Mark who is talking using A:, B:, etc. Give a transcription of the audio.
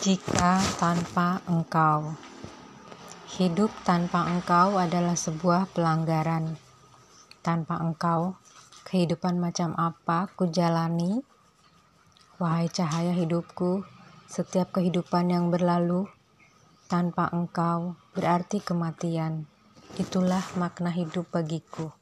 A: Jika tanpa engkau, hidup tanpa engkau adalah sebuah pelanggaran. Tanpa engkau, kehidupan macam apa ku jalani? Wahai cahaya hidupku, setiap kehidupan yang berlalu tanpa engkau berarti kematian. Itulah makna hidup bagiku.